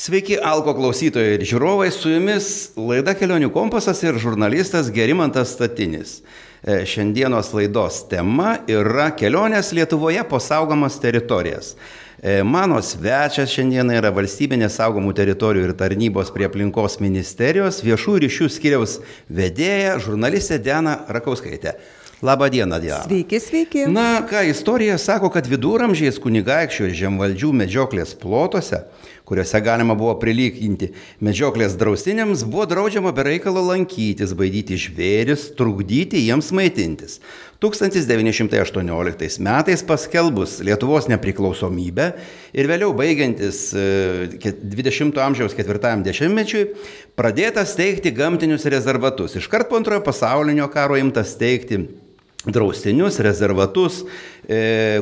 Sveiki, Alko klausytojai ir žiūrovai, su jumis laida Kelionių kompasas ir žurnalistas Gerimantas Statinis. E, šiandienos laidos tema yra kelionės Lietuvoje po saugomas teritorijas. E, mano svečias šiandieną yra valstybinės saugomų teritorijų ir tarnybos prie aplinkos ministerijos viešų ryšių skiriaus vedėja, žurnalistė Diana Rakauskaitė. Labą dieną, Diana. Sveiki, sveiki. Na, ką istorija sako, kad viduramžiais kunigaikščių ir žemvaldžių medžioklės plotuose, kuriuose galima buvo prilyginti medžioklės draustiniams, buvo draudžiama be reikalo lankytis, baidyti žvėris, trukdyti jiems maitintis. 1918 metais paskelbus Lietuvos nepriklausomybę ir vėliau baigiantis 20-ojo e, amžiaus ketvirtajam dešimtmečiui pradėta steigti gamtinius rezervatus. Iškart po antrojo pasaulinio karo imtas steigti draustinius, rezervatus,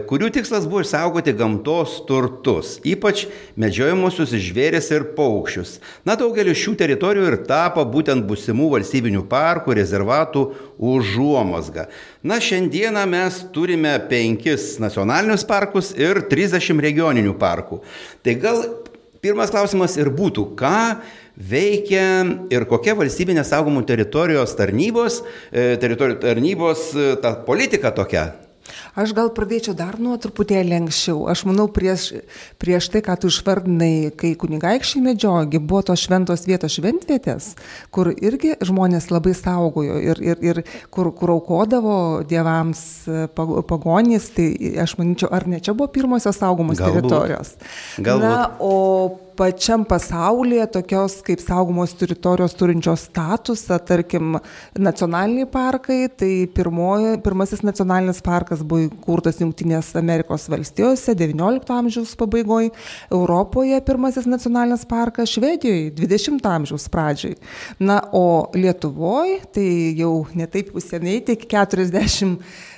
kurių tikslas buvo išsaugoti gamtos turtus, ypač medžiojimusius žvėris ir paukščius. Na, daugelis šių teritorijų ir tapo būtent busimų valstybinių parkų, rezervatų užuomasga. Na, šiandieną mes turime penkis nacionalinius parkus ir 30 regioninių parkų. Tai gal pirmas klausimas ir būtų, ką veikia ir kokia valstybinės saugomų teritorijos tarnybos, e, teritorijų tarnybos e, ta politika tokia Aš gal pradėčiau dar nuo truputėlį anksčiau. Aš manau, prieš, prieš tai, ką tu išvardinai, kai kunigaikščiai medžiogi, buvo tos šventos vietos šventvietės, kur irgi žmonės labai saugojo ir, ir, ir kur, kur aukodavo dievams e, pagonys. Tai aš manyčiau, ar ne čia buvo pirmosios saugomos Galbūt. teritorijos. Galbūt. Na, o pačiam pasaulyje tokios kaip saugomos teritorijos turinčios statusą, tarkim, nacionaliniai parkai, tai pirmoji, pirmasis nacionalinis parkas buvo įkurtas Junktinės Amerikos valstijose XIX amžiaus pabaigoje, Europoje pirmasis nacionalinis parkas, Švedijoje 20 amžiaus pradžiai. Na, o Lietuvoje tai jau netaip seniai, tik 40 E,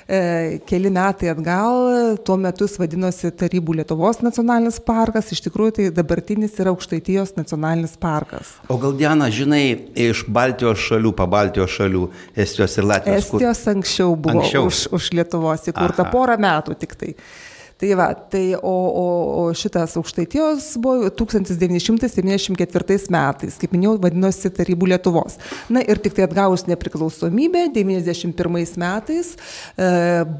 keli metai atgal, tuo metu jis vadinosi Tarybų Lietuvos nacionalinis parkas, iš tikrųjų tai dabartinis yra Aukštaitijos nacionalinis parkas. O gal Diena, žinai, iš Baltijos šalių, pabaltijos šalių, Estijos ir Latvijos. Estijos kur... anksčiau buvo anksčiau. Už, už Lietuvos įkurta porą metų tik tai. Tai va, tai o, o, o šitas aukštaitijos buvo 1974 metais, kaip minėjau, vadinosi Tarybų Lietuvos. Na ir tik tai atgavus nepriklausomybę, 91 metais e,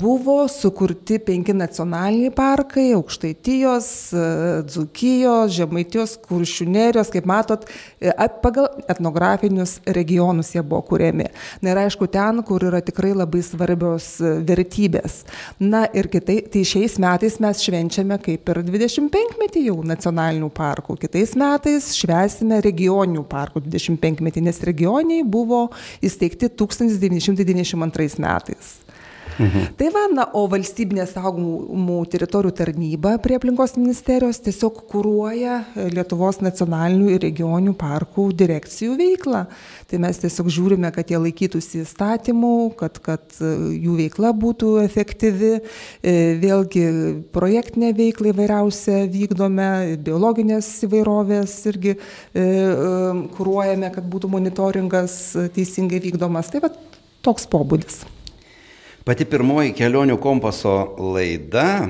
buvo sukurti penki nacionaliniai parkai - aukštaitijos, e, Dzukijos, Žemaitijos, Kuršiunerijos, kaip matot, e, pagal etnografinius regionus jie buvo kuriami. Na ir aišku, ten, kur yra tikrai labai svarbios e, vertybės. Na ir kitai, tai šiais metais metais mes švenčiame kaip ir 25-metį jau nacionalinių parkų. Kitais metais švesime regioninių parkų 25-metį, nes regioniai buvo įsteigti 1992 metais. Mhm. Tai va, na, o valstybinė saugomų teritorijų tarnyba prie aplinkos ministerijos tiesiog kūruoja Lietuvos nacionalinių ir regioninių parkų direkcijų veiklą. Tai mes tiesiog žiūrime, kad jie laikytųsi įstatymų, kad, kad jų veikla būtų efektyvi. E, vėlgi projektinę veiklą įvairiausią vykdome, biologinės įvairovės irgi e, e, kūruojame, kad būtų monitoringas teisingai vykdomas. Tai va toks pobūdis. Pati pirmoji kelionių kompaso laida,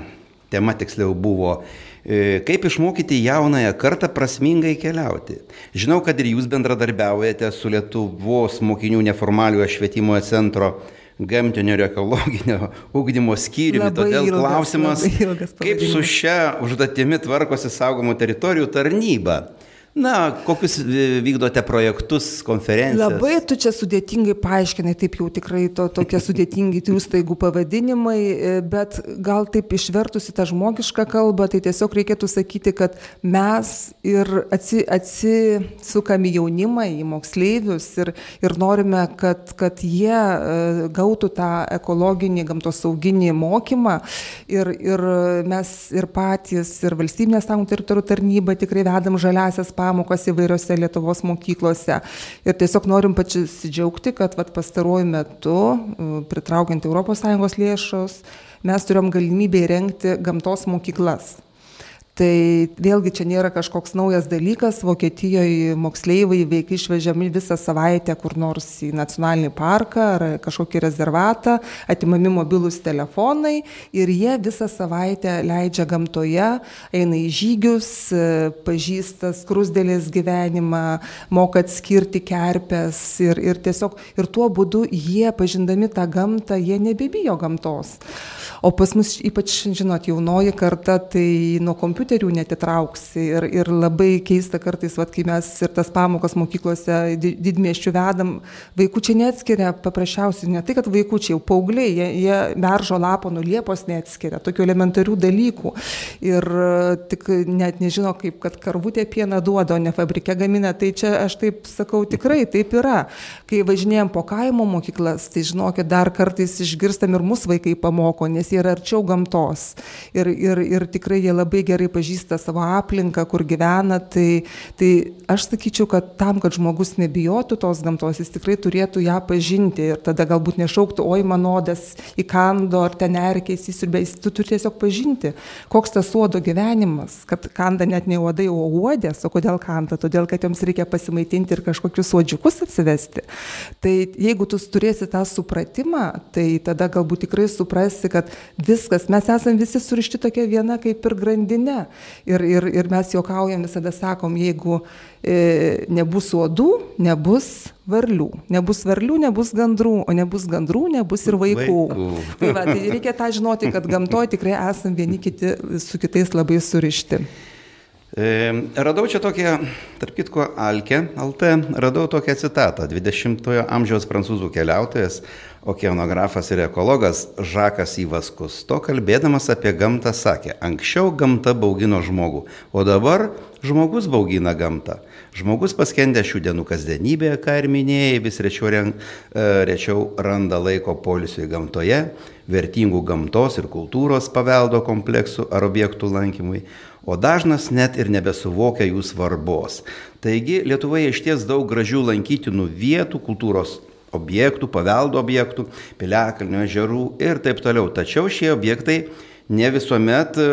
tema tiksliau buvo, e, kaip išmokyti jaunąją kartą prasmingai keliauti. Žinau, kad ir jūs bendradarbiaujate su Lietuvos mokinių neformaliojo švietimo centro gamtinio ir ekologinio ugdymo skyriumi. Todėl ilgas, klausimas, kaip su šia užduotimi tvarkosi saugomų teritorijų tarnyba. Na, kokius vykdote projektus, konferencijas? Labai tu čia sudėtingai paaiškinai, taip jau tikrai to, tokie sudėtingi tų staigų pavadinimai, e, bet gal taip išvertusi tą žmogišką kalbą, tai tiesiog reikėtų sakyti, kad mes ir atsi, atsisukame jaunimą į moksleivius ir, ir norime, kad, kad jie e, gautų tą ekologinį, gamtosauginį mokymą ir, ir mes ir patys, ir valstybinės sąjungų teritorijų tarnyba tikrai vedam žaliasias pamokas įvairiose Lietuvos mokyklose. Ir tiesiog norim pasidžiaugti, kad vat, pastaruoju metu, pritraukiant ES lėšos, mes turėjom galimybę įrengti gamtos mokyklas. Tai vėlgi čia nėra kažkoks naujas dalykas. Vokietijoje moksleiviai veikia išvežiami visą savaitę kur nors į nacionalinį parką ar kažkokį rezervatą, atimami mobilus telefonai ir jie visą savaitę leidžia gamtoje, eina į žygius, pažįsta skrusdėlės gyvenimą, moka atskirti kerpės ir, ir tiesiog ir tuo būdu jie, pažindami tą gamtą, jie nebebijo gamtos. O pas mus ypač, žinot, jaunoji karta, tai nuo kompiuterių netitrauksi. Ir, ir labai keista kartais, vat, kai mes ir tas pamokas mokyklose didmieščių vedam, vaikučiai neatskiria, paprasčiausiai, ne tai, kad vaikučiai, jau paaugliai, jie, jie beržo lapo nuo liepos neatskiria, tokių elementarių dalykų. Ir tik net nežino, kaip, kad karvutė pieną duoda, o ne fabrike gamina. Tai čia aš taip sakau, tikrai taip yra. Kai važinėjom po kaimo mokyklas, tai žinokit, dar kartais išgirstam ir mūsų vaikai pamoko, nes jie yra arčiau gamtos. Ir, ir, ir tikrai jie labai gerai pažįsta savo aplinką, kur gyvena. Tai, tai aš sakyčiau, kad tam, kad žmogus nebijotų tos gamtos, jis tikrai turėtų ją pažinti. Ir tada galbūt nešauktų, oi manodas įkando, ar ten erkės įsirbės. Tu turi tiesiog pažinti, koks tas uodo gyvenimas. Kad kanda net ne uodai, o uodės. O kodėl kanda? Todėl, kad joms reikia pasimaitinti ir kažkokius uodžiukus atsivesti. Tai jeigu tu turėsi tą supratimą, tai tada galbūt tikrai suprasi, kad viskas, mes esame visi surišti tokia viena kaip ir grandinė. Ir, ir, ir mes juokaujam visada sakom, jeigu e, nebus uodų, nebus varlių. Nebus varlių, nebus gandrų, o nebus gandrų, nebus ir vaikų. vaikų. Tai, va, tai reikia tą žinoti, kad gamtoje tikrai esame vieni kiti su kitais labai surišti. E, radau čia tokią, tarp kitko, Alke, LT, radau tokią citatą. 20-ojo amžiaus prancūzų keliautojas okeanografas ir ekologas Žakas Įvaskus. To kalbėdamas apie gamtą sakė, anksčiau gamta baugino žmogų, o dabar žmogus baugina gamtą. Žmogus paskendė šių dienų kasdienybėje, ką ir minėjai, vis rečiau, e, rečiau randa laiko polisiui gamtoje, vertingų gamtos ir kultūros paveldo kompleksų ar objektų lankymui, o dažnas net ir nebesuvokia jų svarbos. Taigi Lietuvoje iš ties daug gražių lankytinų vietų, kultūros objektų, paveldo objektų, piliakalnių ežerų ir taip toliau. Tačiau šie objektai ne visuomet e,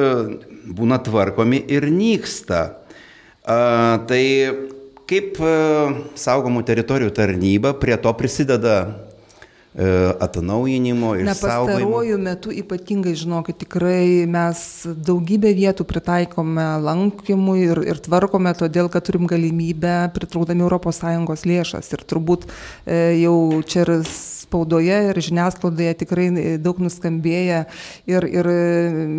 būna tvarkomi ir nyksta. A, tai kaip e, saugomų teritorijų tarnyba prie to prisideda E, atnaujinimo ir Na, pastaruoju metu ypatingai, žinokit, tikrai mes daugybę vietų pritaikome lankymui ir, ir tvarkome, todėl kad turim galimybę pritraukdami ES lėšas. Ir turbūt e, jau čia ir spaudoje ir žiniasklaidoje tikrai daug nuskambėję ir, ir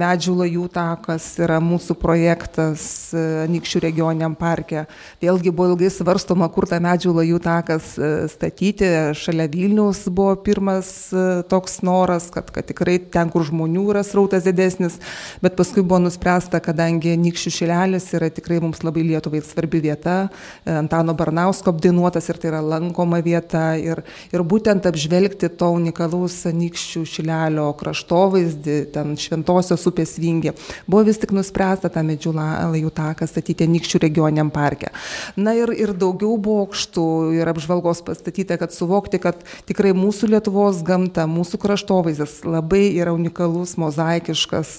medžių lajų takas yra mūsų projektas e, Nikščių regioniam parke. Vėlgi buvo ilgai svarstoma, kur tą medžių lajų takas e, statyti. Šalia Vilnius buvo pirmas e, toks noras, kad, kad tikrai ten, kur žmonių yra srautas didesnis, bet paskui buvo nuspręsta, kadangi Nikščių šilelis yra tikrai mums labai Lietuvai svarbi vieta, Antano Barnausko apdainuotas ir tai yra lankoma vieta ir, ir būtent apžvelgti to unikalaus anykščių šilelio kraštovaizdį, ten šventosios upės vingį. Buvo vis tik nuspręsta tą medžių lajų taką statyti anykščių regioniam parke. Na ir, ir daugiau bokštų ir apžvalgos pastatyta, kad suvokti, kad tikrai mūsų Lietuvos gamta, mūsų kraštovaizdis labai yra unikalus, mozaikiškas,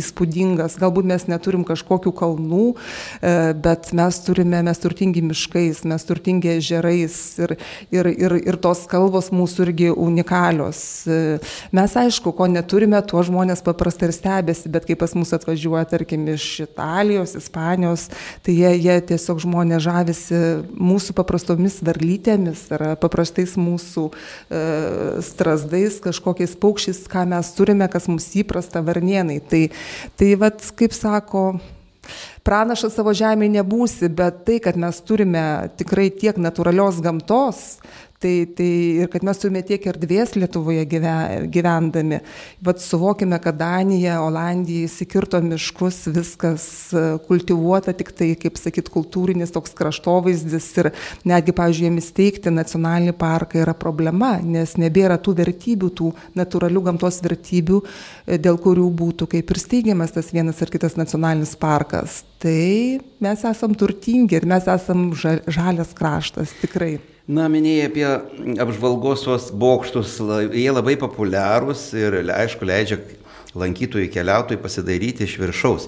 įspūdingas. Galbūt mes neturim kažkokių kalnų, e, bet mes turime, mes turtingi miškais, mes turtingi ežerais ir, ir, ir, ir tos kalvos mūsų irgi unikalios. Mes aišku, ko neturime, tuo žmonės paprastai ir stebėsi, bet kai pas mus atvažiuoja, tarkim, iš Italijos, Ispanijos, tai jie, jie tiesiog žmonės žavisi mūsų paprastomis varlytėmis ar paprastais mūsų e, strasdais, kažkokiais paukščiais, ką mes turime, kas mums įprasta varnienai. Tai, tai vad, kaip sako, pranašas savo žemėje nebūsi, bet tai, kad mes turime tikrai tiek natūralios gamtos, Tai, tai ir kad mes turime tiek erdvės Lietuvoje gyvendami. Vat suvokime, kad Danija, Olandija įsikirto miškus, viskas e, kultivuota, tik tai, kaip sakyt, kultūrinis toks kraštovaizdis ir netgi, pavyzdžiui, jiems steigti nacionalinį parką yra problema, nes nebėra tų vertybių, tų natūralių gamtos vertybių, e, dėl kurių būtų kaip ir steigiamas tas vienas ar kitas nacionalinis parkas. Tai mes esam turtingi ir mes esam žalias kraštas, tikrai. Na, minėjai apie apžvalgos tuos bokštus, jie labai populiarūs ir, aišku, leidžia lankytojui keliautojui pasidaryti iš viršaus.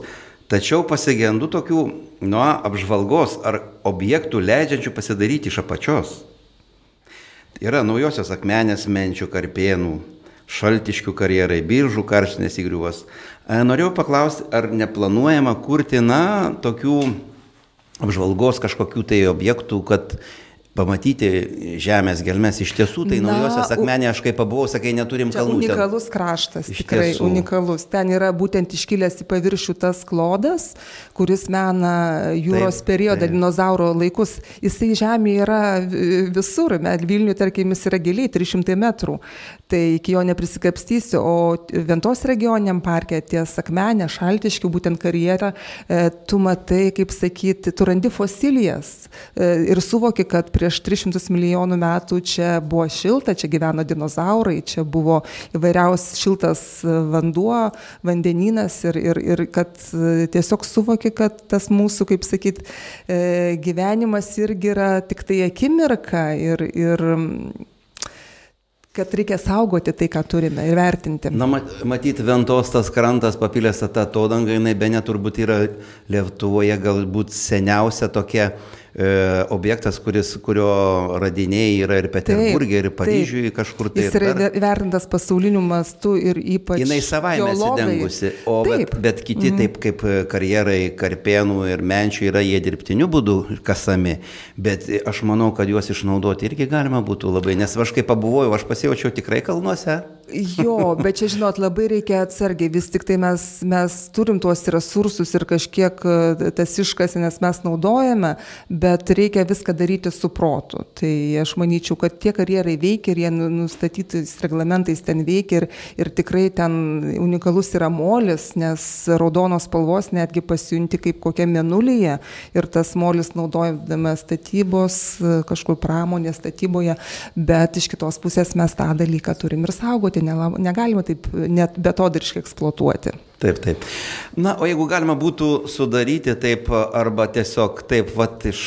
Tačiau pasigendu tokių nuo apžvalgos ar objektų leidžiančių pasidaryti iš apačios. Yra naujosios akmenės menčių karpienų, šaltiškių karjerai, biržų karštinės įgriuvas. E, norėjau paklausti, ar neplanuojama kurti, na, tokių apžvalgos kažkokių tai objektų, kad pamatyti žemės gelmes. Iš tiesų, tai Na, naujosios akmenė, aš kaip pabuvau, sakai, neturim kalnų. Unikalus kraštas, tikrai tiesų. unikalus. Ten yra būtent iškilęs į paviršių tas klodas, kuris mena jūros taip, periodą, taip. dinozauro laikus. Jisai žemė yra visur, Vilniuje, tarkim, jis yra giliai 300 metrų. Tai iki jo neprisikapstysiu, o Ventos regioniam parke ties akmenė, šaltiškių, būtent karjerą, e, tu matai, kaip sakyti, tu randi fosilijas e, ir suvoki, kad prie prieš 300 milijonų metų čia buvo šilta, čia gyveno dinozaurai, čia buvo įvairiaus šiltas vanduo, vandeninas ir, ir, ir kad e, tiesiog suvoki, kad tas mūsų, kaip sakyt, e, gyvenimas irgi yra tik tai akimirka ir, ir kad reikia saugoti tai, ką turime ir vertinti. Na, matyti, Ventos tas krantas papilęs tą atodangą, jinai be net turbūt yra Lietuvoje galbūt seniausia tokia objektas, kuris, kurio radiniai yra ir Peterburgė, ir Paryžiuje kažkur tai. Jis yra dar... vertintas pasauliniu mastu ir ypač. Jinai savaime atsidengusi, o bet, bet kiti mm. taip kaip karjerai Karpenų ir Menčių yra jie dirbtiniu būdu kasami, bet aš manau, kad juos išnaudoti irgi galima būtų labai, nes aš kaip pabuvojau, aš pasijaučiau tikrai kalnuose. Jo, bet čia, žinot, labai reikia atsargiai, vis tik tai mes, mes turim tuos resursus ir kažkiek e, tas iškasinės mes naudojame, bet reikia viską daryti su protu. Tai aš manyčiau, kad tie karjerai veikia ir jie nu, nustatytais reglamentais ten veikia ir, ir tikrai ten unikalus yra molis, nes raudonos spalvos netgi pasijunti kaip kokia menulyje ir tas molis naudojame statybos, e, kažkur pramonės statyboje, bet iš kitos pusės mes tą dalyką turim ir saugoti eksploatuoti, negalima taip net betodariškai eksploatuoti. Taip, taip. Na, o jeigu galima būtų sudaryti taip arba tiesiog taip, va, iš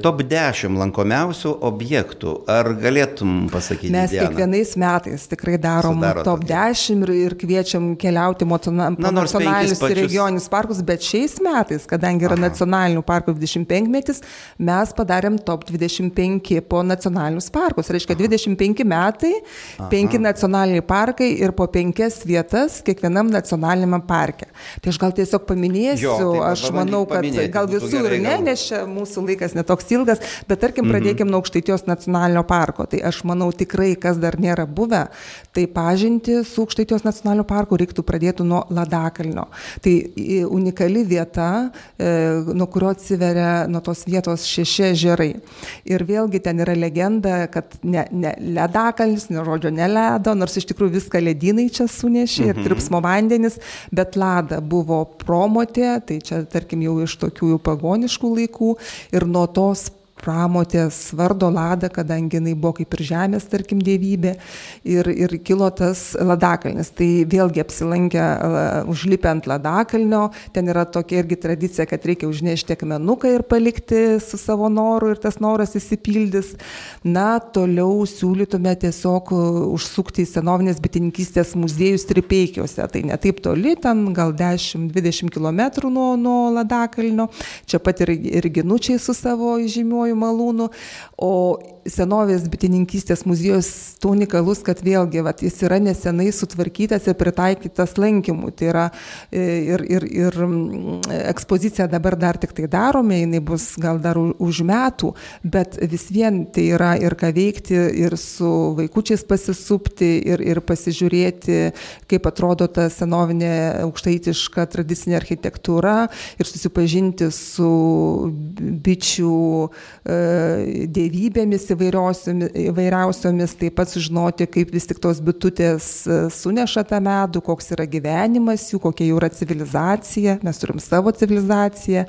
top 10 lankomiausių objektų. Ar galėtum pasakyti? Mes Diana? kiekvienais metais tikrai darom Sudaro top tokį. 10 ir, ir kviečiam keliauti nacionalinius ir regioninius parkus, bet šiais metais, kadangi yra Aha. nacionalinių parkų 25 metis, mes padarėm top 25 po nacionalinius parkus. Reiškia, 25 metai, Aha. 5 nacionaliniai parkai ir po 5 vietas kiekvienam nacionaliniame parke. Tai aš gal tiesiog paminėsiu, jo, tai aš manau, kad paminėti, gal visur ne, nes čia mūsų laikas netoks ilgas, bet tarkim mhm. pradėkim nuo Aukštaitijos nacionalinio parko. Tai aš manau tikrai, kas dar nėra buvę, tai pažinti su Aukštaitijos nacionaliniu parku reiktų pradėti nuo Ladakalnio. Tai unikali vieta, e, nuo kurio atsiveria nuo tos vietos šeši žerai. Ir vėlgi ten yra legenda, kad ne, ne ledakalnis, ne žodžio neledo, nors iš tikrųjų viską ledynai čia sunešė ir mhm. tirpsmo vandenis, bet lada buvo promotė, tai čia tarkim jau iš tokių jau pagoniškų laikų ir nuo tos pramotės vardo Lada, kadangi jinai buvo kaip ir žemės, tarkim, dievybė ir, ir kilo tas Ladakalnis. Tai vėlgi apsilankę, užlipę ant Ladakalnio, ten yra tokia irgi tradicija, kad reikia užnešti akmenuką ir palikti su savo noru ir tas noras įsipildys. Na, toliau siūlytume tiesiog užsukti į senovinės bitininkystės muziejus Tripeikiuose. Tai ne taip toli, ten gal 10-20 km nuo, nuo Ladakalnio. Čia pat ir, ir ginučiai su savo žymiuoju vadinamoju malūnu, o senovės bitininkystės muziejus tuo unikalus, kad vėlgi vat, jis yra nesenai sutvarkytas ir pritaikytas lankymui. Tai yra e, ir, ir, ir ekspozicija dabar dar tik tai darome, jinai bus gal dar už metų, bet vis vien tai yra ir ką veikti, ir su vaikučiais pasisupti, ir, ir pasižiūrėti, kaip atrodo ta senovinė aukštaitiška tradicinė architektūra ir susipažinti su bičių dievybėmis įvairiausiomis, taip pat sužinoti, kaip vis tik tos bitutės e, suneša tą medų, koks yra gyvenimas jų, kokia jų yra civilizacija. Mes turim savo civilizaciją,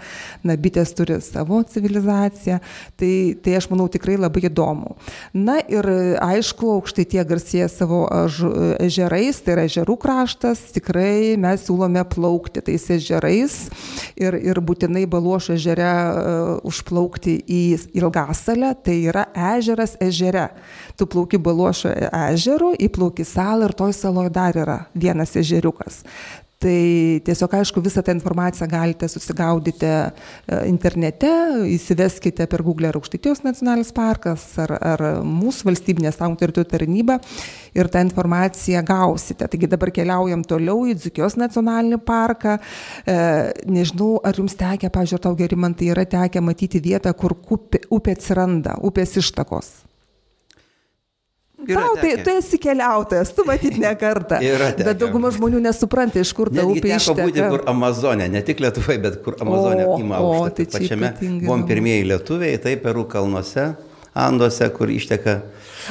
na, bitės turi savo civilizaciją. Tai, tai aš manau tikrai labai įdomu. Na ir aišku, aukštai tie garsėja savo ežerais, tai yra ežerų kraštas, tikrai mes siūlome plaukti tais ežerais ir, ir būtinai baluošo ežere uh, užplaukti į Ilgasalę, tai yra ežeras ežere. Tu plauki baluošo ežeru, įplauki salą ir toj saloje dar yra vienas ežeriukas. Tai tiesiog, aišku, visą tą informaciją galite susigaudyti e, internete, įsiveskite per Google ar Aukštaitijos nacionalinis parkas ar, ar mūsų valstybinė saugomų teritorijų tarnyba ir tą informaciją gausite. Taigi dabar keliaujam toliau į Dzukijos nacionalinį parką. E, nežinau, ar jums tekia, pažiūrėjau, tau gerimantai yra tekę matyti vietą, kur upė atsiranda, upės ištakos. Tau tai, tu esi keliautojas, tu matyt ne kartą. bet dauguma žmonių nesupranta, iš kur ta upė išteka. būti kur Amazonė, ne tik Lietuvai, bet kur Amazonė ima aukštą. Tai pačiame buvom pirmieji lietuviai, tai Perų kalnuose, Anduose, kur išteka.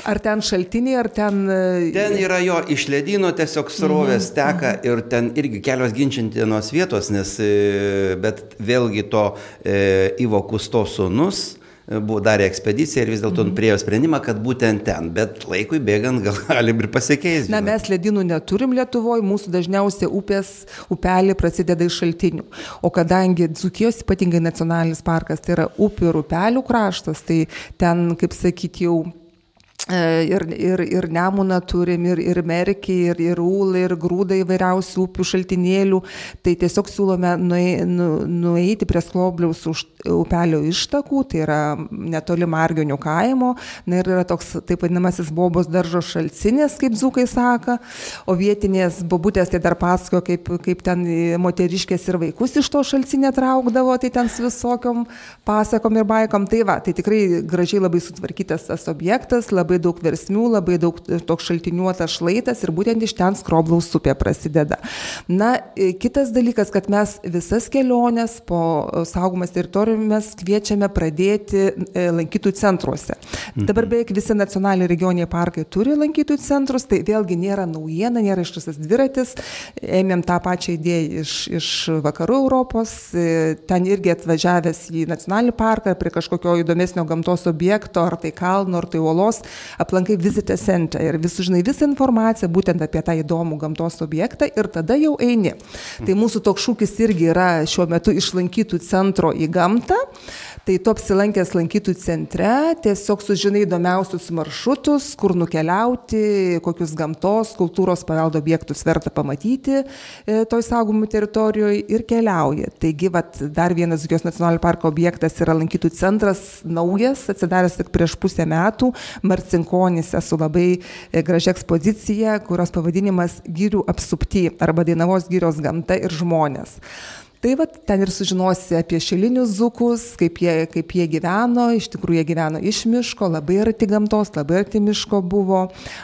Ar ten šaltiniai, ar ten... E, ten yra jo iš ledino tiesiog srovės mhm, teka mhm. ir ten irgi kelios ginčintinos vietos, nes, e, bet vėlgi to e, Ivo Kusto sunus buvo darė ekspediciją ir vis dėlto mm. priejo sprendimą, kad būtent ten, bet laikui bėgant gal galim ir pasikeisti. Na, mes ledynų neturim Lietuvoje, mūsų dažniausiai upės, upelė prasideda iš šaltinių. O kadangi Dzukijos ypatingai nacionalinis parkas tai yra upių ir upelių kraštas, tai ten, kaip sakyti, jau ir, ir, ir Nemuną turim, ir, ir Merkį, ir, ir Ūlą, ir Grūdą įvairiausių upių šaltinėlių. Tai tiesiog siūlome nu, nueiti prie Sklobliaus upelio ištakų, tai yra netoli Margionių kaimo. Na ir yra toks taip vadinamasis bobos daržo šalcinės, kaip Zukai sako, o vietinės bobutės tai dar pasakojo, kaip, kaip ten moteriškės ir vaikus iš to šalcinė traukdavo, tai ten su visokiom pasakom ir baikom. Tai va, tai tikrai gražiai labai sutvarkytas tas objektas, labai labai daug versmių, labai daug toks šaltiniuotas šlaitas ir būtent iš ten skroblaus upė prasideda. Na, e, kitas dalykas, kad mes visas keliones po e, saugomas teritorijomis kviečiame pradėti e, lankytojų centruose. Mhm. Dabar beveik visi nacionaliniai regioniai parkai turi lankytojų centrus, tai vėlgi nėra naujiena, nėra ištisas dviratis, ėmėm tą pačią idėją iš, iš vakarų Europos, ten irgi atvažiavęs į nacionalinį parką prie kažkokio įdomesnio gamtos objekto, ar tai kalno, ar tai uolos, aplankai Visitor Center ir vis sužinai visą informaciją būtent apie tą įdomų gamtos objektą ir tada jau eini. Tai mūsų toks šūkis irgi yra šiuo metu išlankytų centro į gamtą. Tai tu apsilankęs lankytų centre, tiesiog sužinai įdomiausius maršrutus, kur nukeliauti, kokius gamtos, kultūros paveldo objektus verta pamatyti e, toj saugomų teritorijoje ir keliauji. Taigi, vat, dar vienas Zukijos nacionalinio parko objektas yra lankytų centras, naujas, atsidaręs tik prieš pusę metų, Marcinkonise su labai e, gražia ekspozicija, kurios pavadinimas Gyrių apsupti arba Dainavos gyrios gamta ir žmonės. Tai va ten ir sužinosi apie šilinius zukus, kaip jie, kaip jie gyveno, iš tikrųjų jie gyveno iš miško, labai arti gamtos, labai arti miško buvo,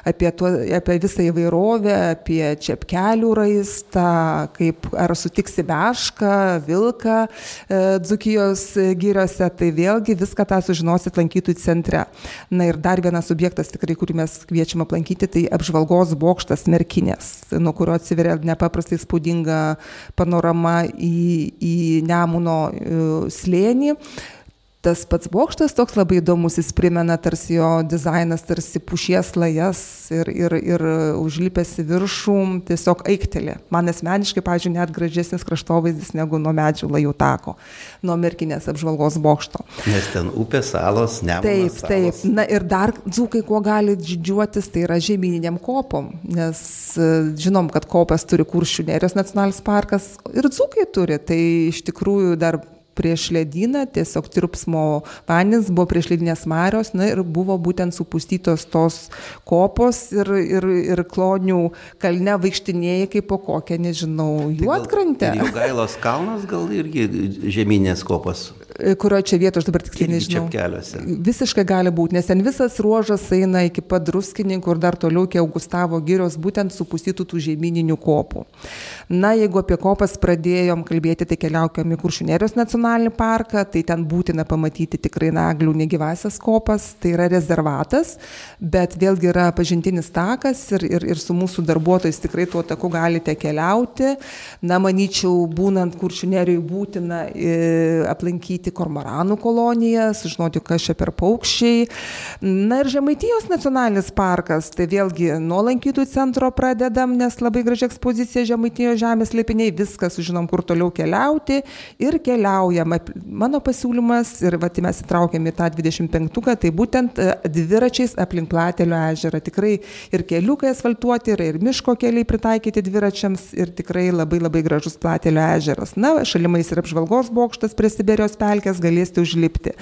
apie, tuo, apie visą įvairovę, apie čepkelių raistą, kaip ar sutiksi bešką, vilką e, Dzukijos gyriose, tai vėlgi viską tą sužinosit lankytojų centre. Na ir dar vienas objektas tikrai, kurį mes kviečiam aplankyti, tai apžvalgos bokštas Merkinės, nuo kurio atsiveria nepaprastai spūdinga panorama į į, į Nemuno e, slėnį tas pats bokštas toks labai įdomus, jis primena tarsi jo dizainas, tarsi pušies lajas ir, ir, ir užlipęs į viršų tiesiog aiktelė. Man asmeniškai, pažiūrėjau, net gražesnis kraštovaizdis negu nuo medžių lajų tako, nuo merkinės apžvalgos bokšto. Nes ten upės salos, ne. Taip, salos. taip. Na ir dar dzūkai, kuo gali didžiuotis, tai yra žemyniniam kopom, nes e, žinom, kad kopas turi kuršių nerijos nacionalinis parkas ir dzūkai turi, tai iš tikrųjų dar prieš ledyną, tiesiog tirpsmo vandens, buvo prieš ledinės marios, na ir buvo būtent supustytos tos kopos ir, ir, ir klonių kalne vaikštinėjai kaip po kokią, nežinau, juotkrantę. Tai Gailos kalnas gal irgi žemynės kopos. E, kurio čia vietos aš dabar tiksliai nežinau. Keliuose. Visiškai gali būti, nes ten visas ruožas eina iki pat druskininkų ir dar toliau iki Augustavo girios, būtent supustytų tų žemyninių kopų. Na, jeigu apie kopas pradėjom kalbėti, tai keliaukime į Kuršunerijos nacionalinį parką, tai ten būtina pamatyti tikrai naglių negyvasias kopas, tai yra rezervatas, bet vėlgi yra pažintinis takas ir, ir, ir su mūsų darbuotojais tikrai tuo taku galite keliauti. Na, manyčiau, būnant Kuršunerijoje būtina e, aplankyti aplankyti kormoranų koloniją, sužinoti, kas čia per paukščiai. Na ir Žemaitijos nacionalinis parkas, tai vėlgi nuo lankytojų centro pradedam, nes labai graži ekspozicija Žemaitijos žemės lipiniai, viską sužinom, kur toliau keliauti ir keliaujam. Mano pasiūlymas ir va, mes įtraukėme į tą 25-uką, tai būtent e, dviračiais aplink Platelio ežerą. Tikrai ir keliukai asfaltuoti, yra ir miško keliai pritaikyti dviračiams ir tikrai labai labai gražus Platelio ežeras. Na, šalimais ir apžvalgos bokštas prie Siberijos pelkės galėsite užlipti.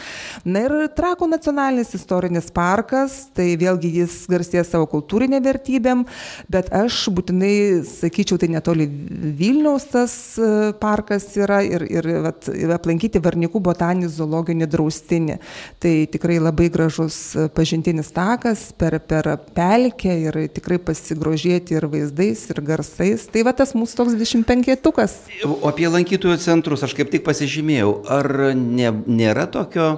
Na ir Trakų nacionalinis istorinis parkas, tai vėlgi jis garsėja savo kultūrinė vertybėm, bet aš būtinai sakyčiau, tai netoli Vilniaus tas e, parkas yra ir, ir vat, aplankyti Varnikų botaninį zoologinį draustinį. Tai tikrai labai gražus pažintinis takas per, per pelkę ir tikrai pasigrožėti ir vaizdais, ir garsais. Tai va tas mūsų toks 25 tukas. O apie lankytojų centrus aš kaip tik pasižymėjau, ar ne, nėra tokio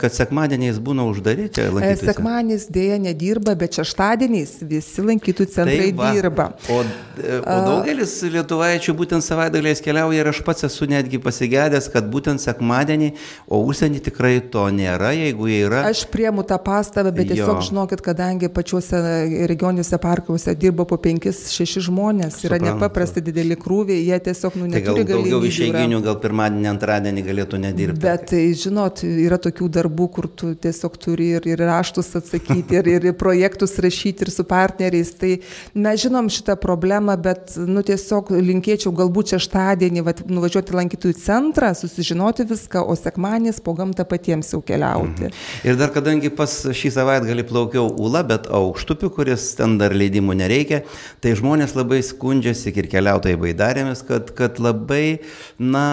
kad sekmadieniais būna uždaryti e, lankytojų Sekmadienis dėja nedirba, bet šeštadieniais visi lankytojų centrai tai va, dirba. O, e, o daugelis lietuvaičių būtent savaitgaliais keliauja ir aš pats esu netgi pasigėdęs, kad būtent sekmadienį, o užsienį tikrai to nėra, jeigu jie yra. Aš priemu tą pastabą, bet tiesiog jo. žinokit, kadangi pačiuose regioniuose parkuose dirba po 5-6 žmonės, Suprantu. yra nepaprastai dideli krūviai, jie tiesiog nu, neturi tai gal daugiau išeiginių, gal pirmadienį, antradienį galėtų nedirbti. Bet, žinot, yra yra tokių darbų, kur tu tiesiog turi ir, ir raštus atsakyti, ir, ir projektus rašyti, ir su partneriais. Tai mes žinom šitą problemą, bet nu, tiesiog linkėčiau galbūt šeštadienį vat, nuvažiuoti lankytojų centrą, susižinoti viską, o sekmanės po gamtą patiems jau keliauti. Mhm. Ir dar kadangi pas šį savaitgalį plaukiau Ula, bet aukštupiu, kuris ten dar leidimų nereikia, tai žmonės labai skundžiasi ir keliautojai baidarėmis, kad, kad labai, na,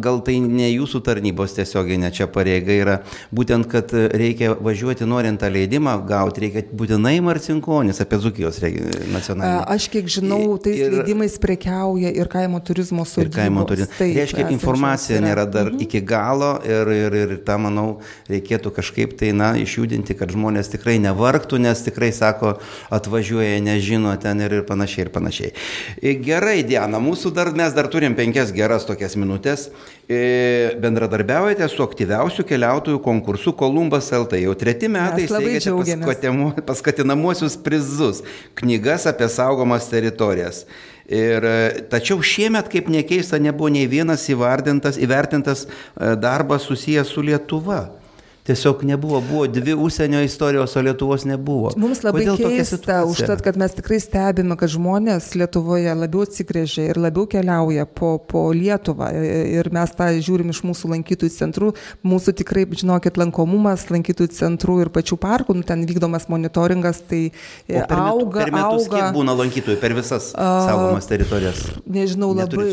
gal tai ne jūsų tarnybos tiesioginė čia pareiga yra yra būtent, kad reikia važiuoti norint tą leidimą gauti, reikia būtinai Marcinkonis apie Zukijos nacionalinį. Aš kiek žinau, tais ir, leidimais prekiauja ir kaimo turizmo sodybos. Ir kaimo turizmo. Tai reiškia, informacija nėra dar mhm. iki galo ir, ir, ir tą, manau, reikėtų kažkaip tai, na, išjudinti, kad žmonės tikrai nevargtų, nes tikrai sako, atvažiuoja, nežino ten ir, ir panašiai, ir panašiai. Gerai, Diana, mūsų dar, mes dar turim penkias geras tokias minutės. Bendradarbiaujate su aktyviausiu keliautoju keliautojų konkursų Kolumbas LT. Jau treti metai steigiate paskatinamuosius prizus, knygas apie saugomas teritorijas. Ir, e, tačiau šiemet, kaip nekeista, nebuvo nei vienas įvardintas, įvertintas e, darbas susijęs su Lietuva. Tiesiog nebuvo, buvo dvi užsienio istorijos, o Lietuvos nebuvo. Mums labai Kodėl keista, užtat, kad mes tikrai stebime, kad žmonės Lietuvoje labiau atsigrėžia ir labiau keliauja po, po Lietuvą. Ir mes tą žiūrim iš mūsų lankytojų centrų. Mūsų tikrai, žinokit, lankomumas lankytojų centrų ir pačių parkų, nu, ten vykdomas monitoringas, tai o per auga. Per metus auga. kiek būna lankytojų per visas saugomas teritorijas? Nežinau, labai.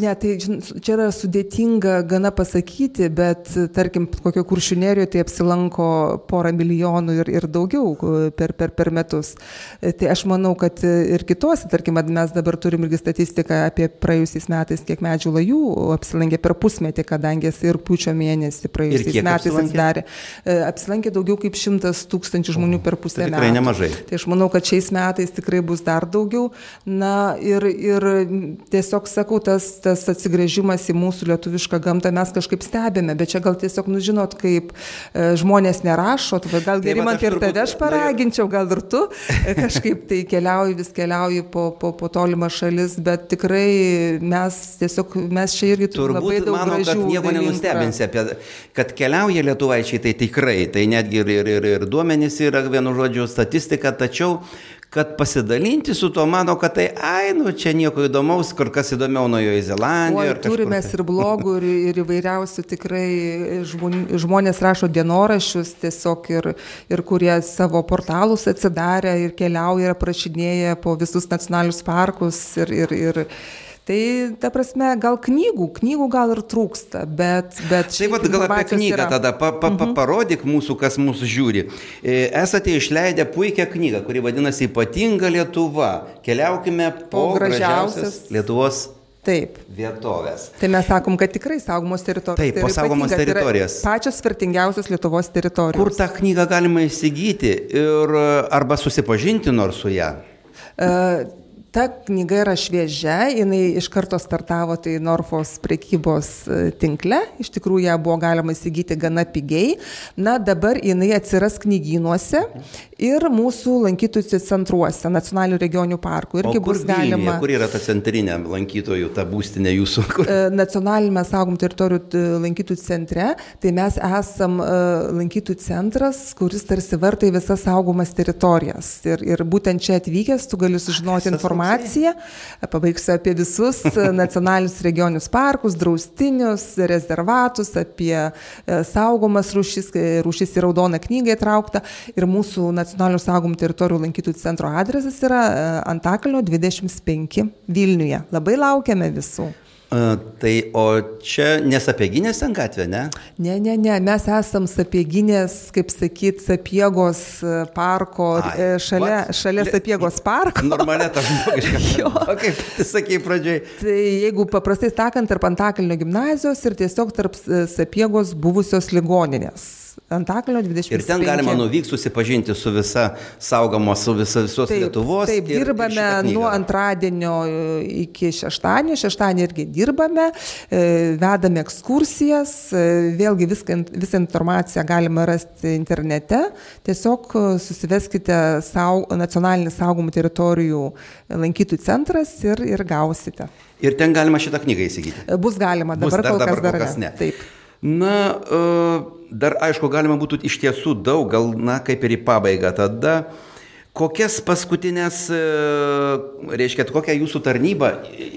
Ne, tai čia yra sudėtinga gana pasakyti, bet tarkim, kokio kuršių tai apsilanko porą milijonų ir, ir daugiau per, per, per metus. Tai aš manau, kad ir kitose, tarkim, mes dabar turim irgi statistiką apie praėjusiais metais, kiek medžių lajų apsilankė per pusmetį, kadangi ir pučio mėnesį praėjusiais metais atsidarė. E, apsilankė daugiau kaip šimtas tūkstančių žmonių per pusę tai tikrai metų. nemažai. Tai aš manau, kad šiais metais tikrai bus dar daugiau. Na ir, ir tiesiog sakau, tas, tas atsigrėžimas į mūsų lietuvišką gamtą mes kažkaip stebime, bet čia gal tiesiog, nu žinot, kaip E, žmonės nerašo, tai gal geriau man ir tave aš paraginčiau, gal ir tu e, kažkaip tai keliauji, vis keliauji po, po, po tolimą šalis, bet tikrai mes tiesiog, mes čia irgi turime labai daug manau, gražių. Nieko nenustebinsi apie, kad keliauja lietuvaičiai, tai tikrai, tai netgi ir, ir, ir, ir duomenys yra vienu žodžiu statistika, tačiau kad pasidalinti su tuo, mano, kad tai, ai, nu, čia nieko įdomaus, kur kas įdomiau Naujojo Zelandijoje. Turime ir blogų, ir, ir įvairiausių tikrai žmonės rašo dienoraščius tiesiog ir, ir kurie savo portalus atsidarę ir keliauja ir aprašinėja po visus nacionalinius parkus ir, ir, ir Tai, ta prasme, gal knygų, knygų gal ir trūksta, bet... bet tai vad gal apie knygą yra. tada pa, pa, pa, mhm. parodyk mūsų, kas mūsų žiūri. E, esate išleidę puikią knygą, kuri vadinasi Ypatinga Lietuva. Keliaukime po, po gražiausias Lietuvos Taip. Vietovės. Tai mes sakom, kad tikrai saugomos teritorijos. Taip, tai pasaugomos teritorijos. Tai pačios vertingiausios Lietuvos teritorijos. Kur tą knygą galima įsigyti ir arba susipažinti nors su ją? Uh, Ta knyga yra šviežia, jinai iš karto startavo tai Norfos prekybos e, tinkle, iš tikrųjų ją buvo galima įsigyti gana pigiai. Na, dabar jinai atsiras knygynuose ir mūsų lankytojų centruose, nacionalinių regionių parkų. Irgi bus Vilniuje, galima. Kur yra ta centrinė lankytojų, ta būstinė jūsų? Kur... E, nacionalinėme saugomų teritorijų lankytojų centre, tai mes esam e, lankytojų centras, kuris tarsi vartai visas saugomas teritorijas. Ir, ir būtent čia atvykęs tu gali sužinoti informaciją informaciją. Pabaigsiu apie visus nacionalinius regioninius parkus, draustinius, rezervatus, apie e, saugomas rūšis, rūšis į raudoną knygą įtraukta. Ir mūsų nacionalinių saugomų teritorijų lankytojų centro adresas yra e, Antakalnio 25 Vilniuje. Labai laukiame visų. Tai o čia nesapieginės ten gatvė, ne? Ne, ne, ne, mes esam sapieginės, kaip sakyt, sapiegos e, parko, Ai, e, šalia, what? šalia sapiegos parko. Normalia ta žmogiška. o kaip tu sakai pradžiai? Tai jeigu paprastai sakant, tarp Antakalnio gimnazijos ir tiesiog tarp e, sapiegos buvusios ligoninės. Antakalnio 25. Ir ten galima nuvykti susipažinti su visa saugoma, su visa visos taip, Lietuvos. Taip, ir, dirbame ir nuo antradienio e, iki šeštadienio, šeštadienį irgi dirbame, e, vedame ekskursijas, e, vėlgi viską, visą informaciją galima rasti internete, tiesiog susiveskite saug, nacionalinį saugomų teritorijų lankytojų centras ir, ir gausite. Ir ten galima šitą knygą įsigyti. Bus galima, dabar, Bus, dar, kol, dabar kas kol kas ne. ne. Taip. Na, dar aišku, galima būtų iš tiesų daug, gal, na, kaip ir į pabaigą tada. Kokias paskutinės, e, reiškia, kokia jūsų tarnyba,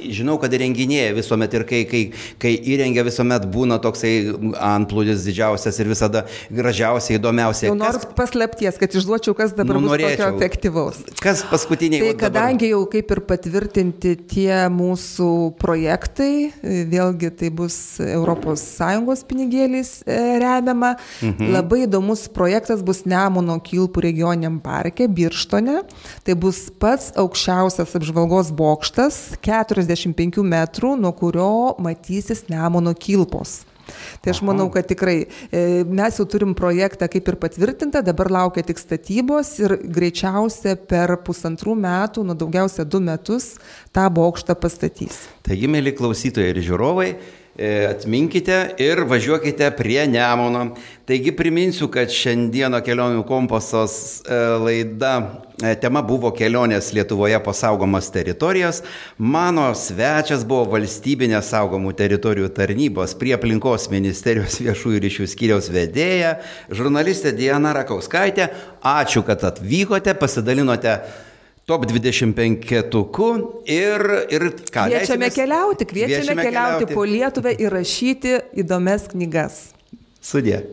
žinau, kad įrenginėja visuomet ir kai, kai, kai įrengia visuomet būna toksai antplūdis didžiausias ir visada gražiausiai, įdomiausiai. Jau noriu kas... paslapties, kad išduočiau, kas dabar nu, norėčiau. bus tokio efektyvaus. Kas paskutiniai? Tai kadangi dabar... jau kaip ir patvirtinti tie mūsų projektai, vėlgi tai bus ES pinigėliais e, remiama, mhm. labai įdomus projektas bus Nemuno Kilpų regioniam parke, Birš Birštone. Tai bus pats aukščiausias apžvalgos bokštas, 45 metrų, nuo kurio matysis Nemono kilpos. Tai aš manau, kad tikrai e, mes jau turim projektą kaip ir patvirtintą, dabar laukia tik statybos ir greičiausia per pusantrų metų, nu daugiausia du metus, tą bokštą pastatys. Taigi, mėly klausytojai ir žiūrovai, atminkite ir važiuokite prie Nemono. Taigi priminsiu, kad šiandieno kelionių kompasos e, laida e, tema buvo kelionės Lietuvoje pasaugomas teritorijas. Mano svečias buvo valstybinės saugomų teritorijų tarnybos prie aplinkos ministerijos viešųjų ryšių skyriaus vedėja, žurnalistė Diana Rakauskaitė. Ačiū, kad atvykote, pasidalinote top 25 tukų ir, ir ką. Kviečiame keliauti, kviečiame, kviečiame keliauti, keliauti po Lietuvą ir rašyti įdomias knygas. Sudė.